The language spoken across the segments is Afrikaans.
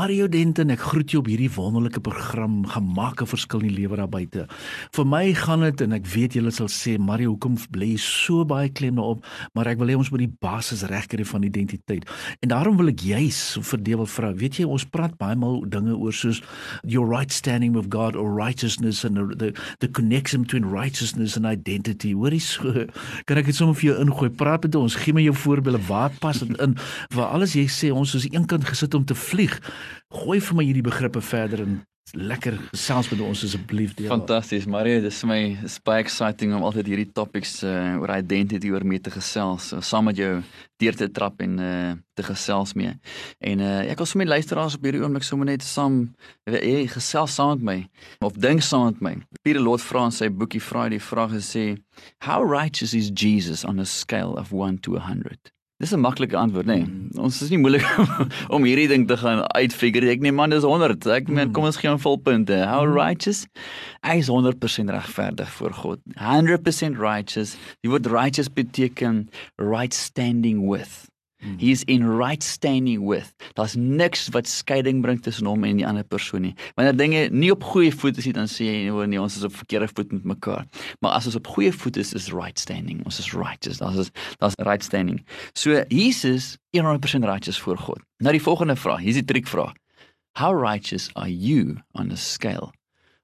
Mario Denton, ek groet jou op hierdie wonderlike program Gemaak 'n verskil in die lewe daar buite. Vir my gaan dit en ek weet julle sal sê Mario, hoekom bly jy so baie klem daarop, maar ek wil hê ons moet die basis regkry van identiteit. En daarom wil ek juis vir Dewel vra. Weet jy, ons praat baie maal dinge oor soos your right standing with God or righteousness and the the, connection between righteousness and identity. Wat is so? Kan ek dit sommer vir jou ingooi? Praat met ons, gee my jou voorbeelde. Waar pas dit in? Waar alles jy sê ons is eenkant gesit om te vlieg. Gooi vir my hierdie begrippe verder en lekker gesels met ons asseblief deel. Fantasties, Marie, dit is my is baie exciting om altyd hierdie topics uh, oor identity oor mee te gesels, uh, saam met jou deur te trap en uh, te gesels mee. En uh, ek wil sommer luisteraars op hierdie oomblik sommer net saam jy gesels saam met my of dink saam met my. Pieter Lot vra in sy boekie Friday vraag gesê, "How righteous is Jesus on a scale of 1 to 100?" Dis 'n maklike antwoord, nê. Nee. Mm. Ons is nie moeilik om hierdie ding te gaan uitfigure. Ek nee man, dis 100. Ek meen, mm. kom ons gee hom volpunte. How mm. righteous? Hy is 100% regverdig voor God. 100% righteous. Die woord righteous beteken right standing with. Hmm. He's in right standing with. Daar's niks wat skeiding bring tussen hom en die ander persoon nie. Wanneer dinge nie op goeie voet is nie, dan sê jy nee, nee, ons is op verkeerde voet met mekaar. Maar as ons op goeie voet is, is right standing. Ons is righteous. Daar's is daar's right standing. So Jesus 100% righteous voor God. Nou die volgende vraag, hier's die triekvraag. How righteous are you on a scale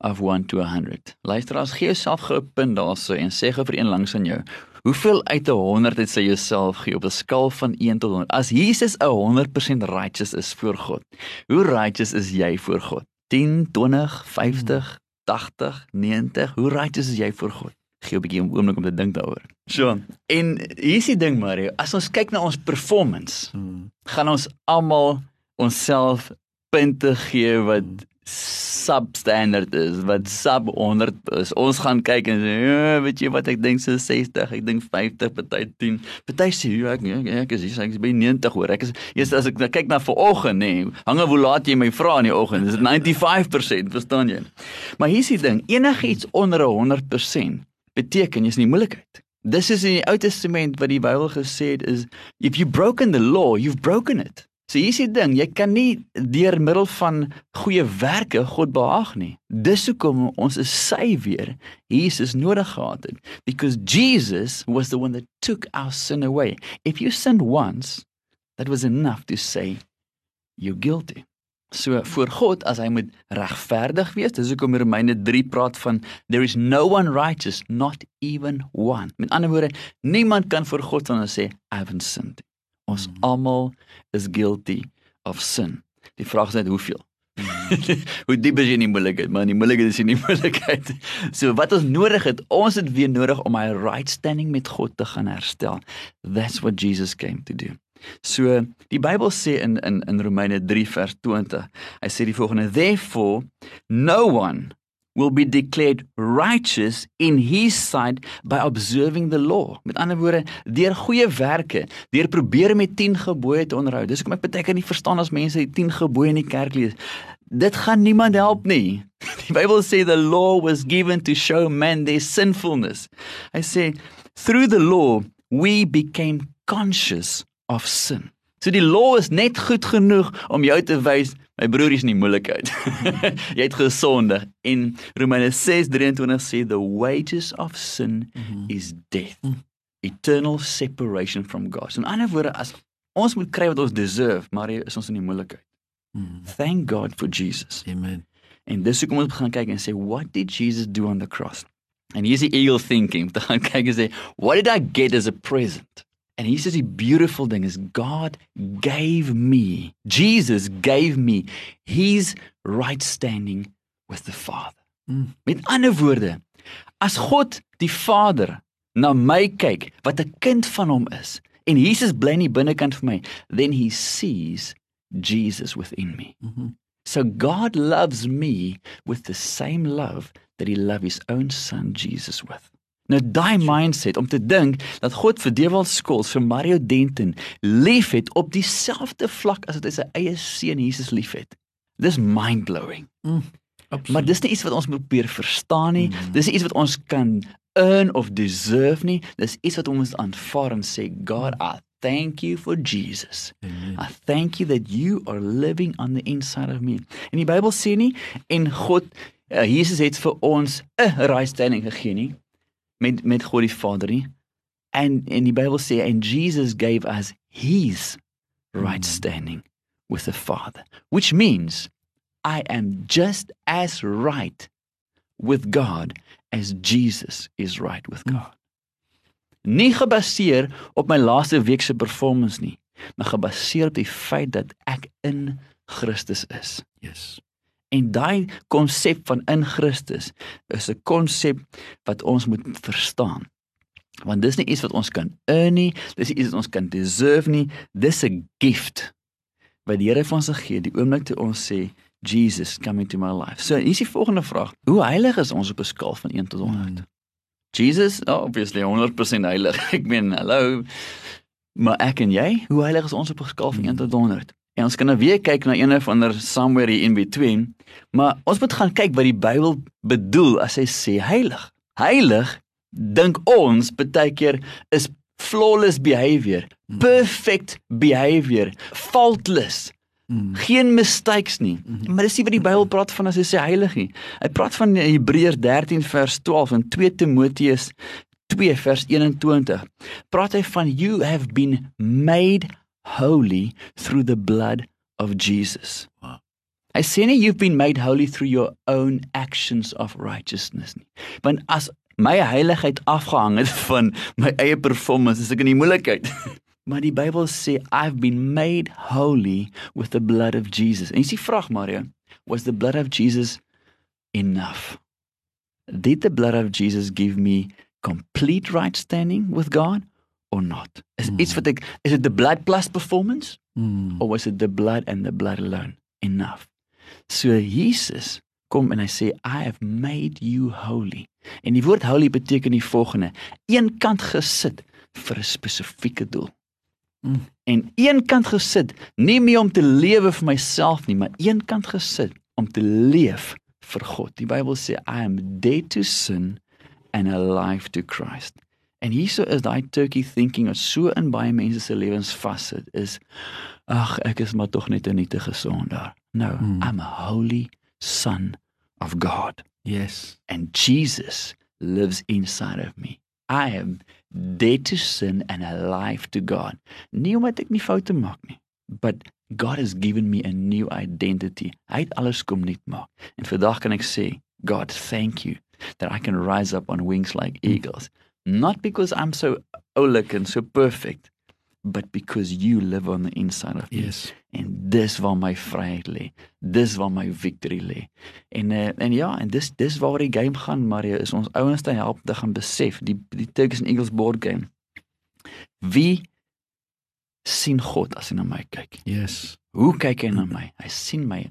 of 1 to 100? Luister as gee jouself gou 'n punt daarso en sê gou vir een langs aan jou. Hoeveel uit 100 het sy jouself gee op 'n skaal van 1 tot 100? As Jesus 'n 100% righteous is voor God, hoe righteous is jy voor God? 10, 20, 50, 80, 90? Hoe righteous is jy voor God? Gee 'n bietjie 'n oomblik om te dink daaroor. So, en hier's die ding Mario, as ons kyk na ons performance, hmm. gaan ons almal onsself punte gee wat substandard is wat sub 100 is. Ons gaan kyk en sê, ja, weet jy wat ek dink so 60, ek dink 50, party 10. Party sê ja, ek ek, ek is hier, ek is by 90 hoor. Ek is eers as ek nou kyk na vanoggend nê, nee, hange hoe laat jy my vra in die oggend, is dit 95%, verstaan jy? Maar hier's die ding, enigiets onder 100% beteken jy's in die moeilikheid. Dis is in die Ou Testament wat die Bybel gesê het is if you broken the law, you've broken it. So hier is die ding, jy kan nie deur middel van goeie werke God behaag nie. Dis hoekom ons is sy weer Jesus nodig gehad het. Because Jesus was the one that took our sin away. If you sinned once, that was enough to say you're guilty. So voor God as hy moet regverdig wees, dis hoekom Romeine 3 praat van there is no one righteous, not even one. Met ander woorde, niemand kan voor God dan sê I haven't sinned. Ons mm. almal is guilty of sin. Die vraag is net hoeveel. Mm. Hoe diep is jy in die moeilikheid? Maar die moeilikheid is nie moeilikheid. So wat ons nodig het, ons het weer nodig om our right standing met God te gaan herstel. That's what Jesus came to do. So die Bybel sê in in in Romeine 3 vers 20. Hy sê die volgende: Therefore no one will be declared righteous in his sight by observing the law. Met ander woorde, deur goeie werke, deur probeer met 10 gebooie te onderhou. Dis hoekom ek baie keer nie verstaan as mense die 10 gebooie in die kerk lees. Dit gaan niemand help nie. Die Bybel sê the law was given to show men their sinfulness. Hy sê through the law we became conscious of sin. So die law is net goed genoeg om jou te wys My broer is in die moeilikheid. jy het gesondig en Romeine 6:23 sê the wages of sin mm -hmm. is death. Mm. Eternal separation from God. So in ander woorde as ons moet kry wat ons deserve, maar is ons in die moeilikheid. Mm. Thank God for Jesus. Amen. En dis hoekom ons gaan kyk en sê what did Jesus do on the cross? And here's the eagle thinking. Dan gaan kyk en sê what did I get as a present? And he says the beautiful thing is God gave me, Jesus gave me his right standing with the Father. Mm. Met ander woorde, as God die Vader na my kyk wat 'n kind van hom is en Jesus bly in die binnekant vir my, then he sees Jesus within me. Mm -hmm. So God loves me with the same love that he loved his own son Jesus with. Nou daai mindset om te dink dat God vir Dewald Skols vir Mario Denton liefhet op dieselfde vlak as wat hy sy eie seun Jesus liefhet. Dis mind-blowing. Mm, Maar dis nie iets wat ons moet probeer verstaan nie. Mm. Dis nie iets wat ons kan earn of deserve nie. Dis iets wat ons aanvaar en sê God, I thank you for Jesus. Amen. I thank you that you are living on the inside of me. En die Bybel sê nie en God uh, Jesus het vir ons 'n right standing gegee nie met met God die Vader nie. En en die Bybel sê and Jesus gave us his right standing with the Father, which means I am just as right with God as Jesus is right with God. Nie gebaseer op my laaste week se performance nie, maar gebaseer op die feit dat ek in Christus is. Yes. En daai konsep van in Christus is 'n konsep wat ons moet verstaan. Want dis nie iets wat ons kan earn nie, dis nie iets wat ons kan deserve nie, dis 'n gift wat die Here vir ons gegee die oomblik toe ons sê Jesus come into my life. So hier is die volgende vraag: Hoe heilig is ons op 'n skaal van 1 tot 100? Mm. Jesus, oh, obviously 100% heilig. Ek meen, hallo. Maar ek en jy, hoe heilig is ons op 'n skaal van 1 tot 100? En ons kan nou weer kyk na een of ander somewhere in between, maar ons moet gaan kyk wat die Bybel bedoel as hy sê heilig. Heilig dink ons baie keer is flawless behavior, perfect behavior, faultless. Mm. Geen mistakes nie. Maar dis nie wat die Bybel praat van as hy sê heilig nie. Hy praat van Hebreërs 13 vers 12 en 2 Timoteus 2 vers 21. Praat hy van you have been made holy through the blood of Jesus. Wow. Hy sê nie you've been made holy through your own actions of righteousness nie. Want as my heiligheid afgehang het van my eie performance, is ek in die moeilikheid. maar die Bybel sê I've been made holy with the blood of Jesus. En jy sê vraag Mario, was the blood of Jesus enough? Did the blood of Jesus give me complete right standing with God or not? Is Hmm. iets wat ek is it the blood plus performance Mm. or was it the blood and the blood alone enough? So Jesus kom en hy sê I have made you holy. En die woord holy beteken die volgende: een kant gesit vir 'n spesifieke doel. Mm. En een kant gesit nie meer om te lewe vir myself nie, maar een kant gesit om te leef vir God. Die Bybel sê I am dead to sin and alive to Christ. En hierso is daai turkey thinking wat so in baie mense se lewens vassit is ag ek is maar tog net 'n nietige sondaar. No, Mm. I'm a holy son of God Yes. and Jesus lives inside of me. I am dead to sin and alive to God. Nie omdat ek nie foute maak nie, but God has given me a new identity. Hy het alles kom nuut maak. En vandag kan ek sê, God, thank you that I can rise up on wings like eagles. Not because I'm so oulik and so perfect, but because you live on the inside of me. Yes. En dis waar my vryheid lê. Dis waar my victory lê. En uh, en ja, en dis dis waar die game gaan, Mario, is ons ouens te help te gaan besef die die Turkish and Eagles board game. Wie sien God as hy na my kyk? Yes. Hoe kyk hy na my? Hy sien my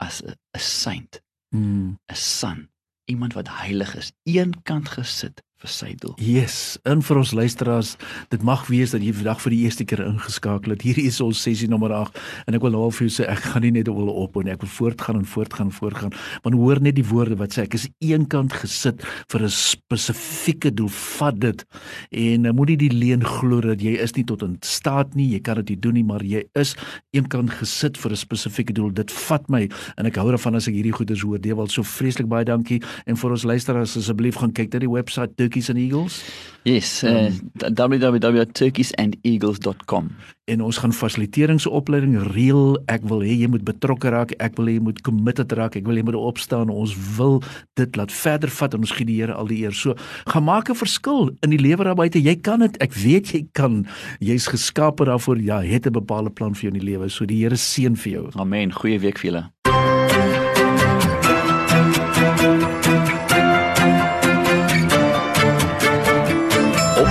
as 'n 'n saint, Mm. 'n son, iemand wat heilig is, eenkant gesit vir sy doel. Yes, en vir ons luisteraars, dit mag wees dat jy vandag vir die eerste keer ingeskakel het. Hierdie is ons sessie nommer 8 en ek wil al vir jou sê ek gaan nie net wil ophou nie. Ek wil voortgaan en voortgaan en voortgaan. Want hoor net die woorde wat sê ek is eenkant gesit vir 'n spesifieke doel. Vat dit. En uh, moenie die leuen glo dat jy is nie tot in staat nie. Jy kan dit nie doen nie, maar jy is eenkant gesit vir 'n spesifieke doel. Dit vat my en ek hou daarvan as ek hierdie goeders hoor. Dewal so vreeslik baie dankie en vir ons luisteraars asseblief gaan kyk na die webwerf Turkeys and Eagles Yes, uh, www.turkeysанdeagles.com. en ons gaan fasiliteeringsopleiding reël. Ek wil hê jy moet betrokke raak. Ek wil hê jy moet committed raak. Ek wil hê jy moet opstaan. Ons wil dit laat verder vat en ons gee die Here al die eer. So, gaan maak 'n verskil in die lewe daar buite. Jy kan dit. Ek weet jy kan. Jy's geskape daarvoor. Ja, het 'n bepaalde plan vir jou in die lewe. So die Here seën vir jou. Amen. Goeie week vir julle.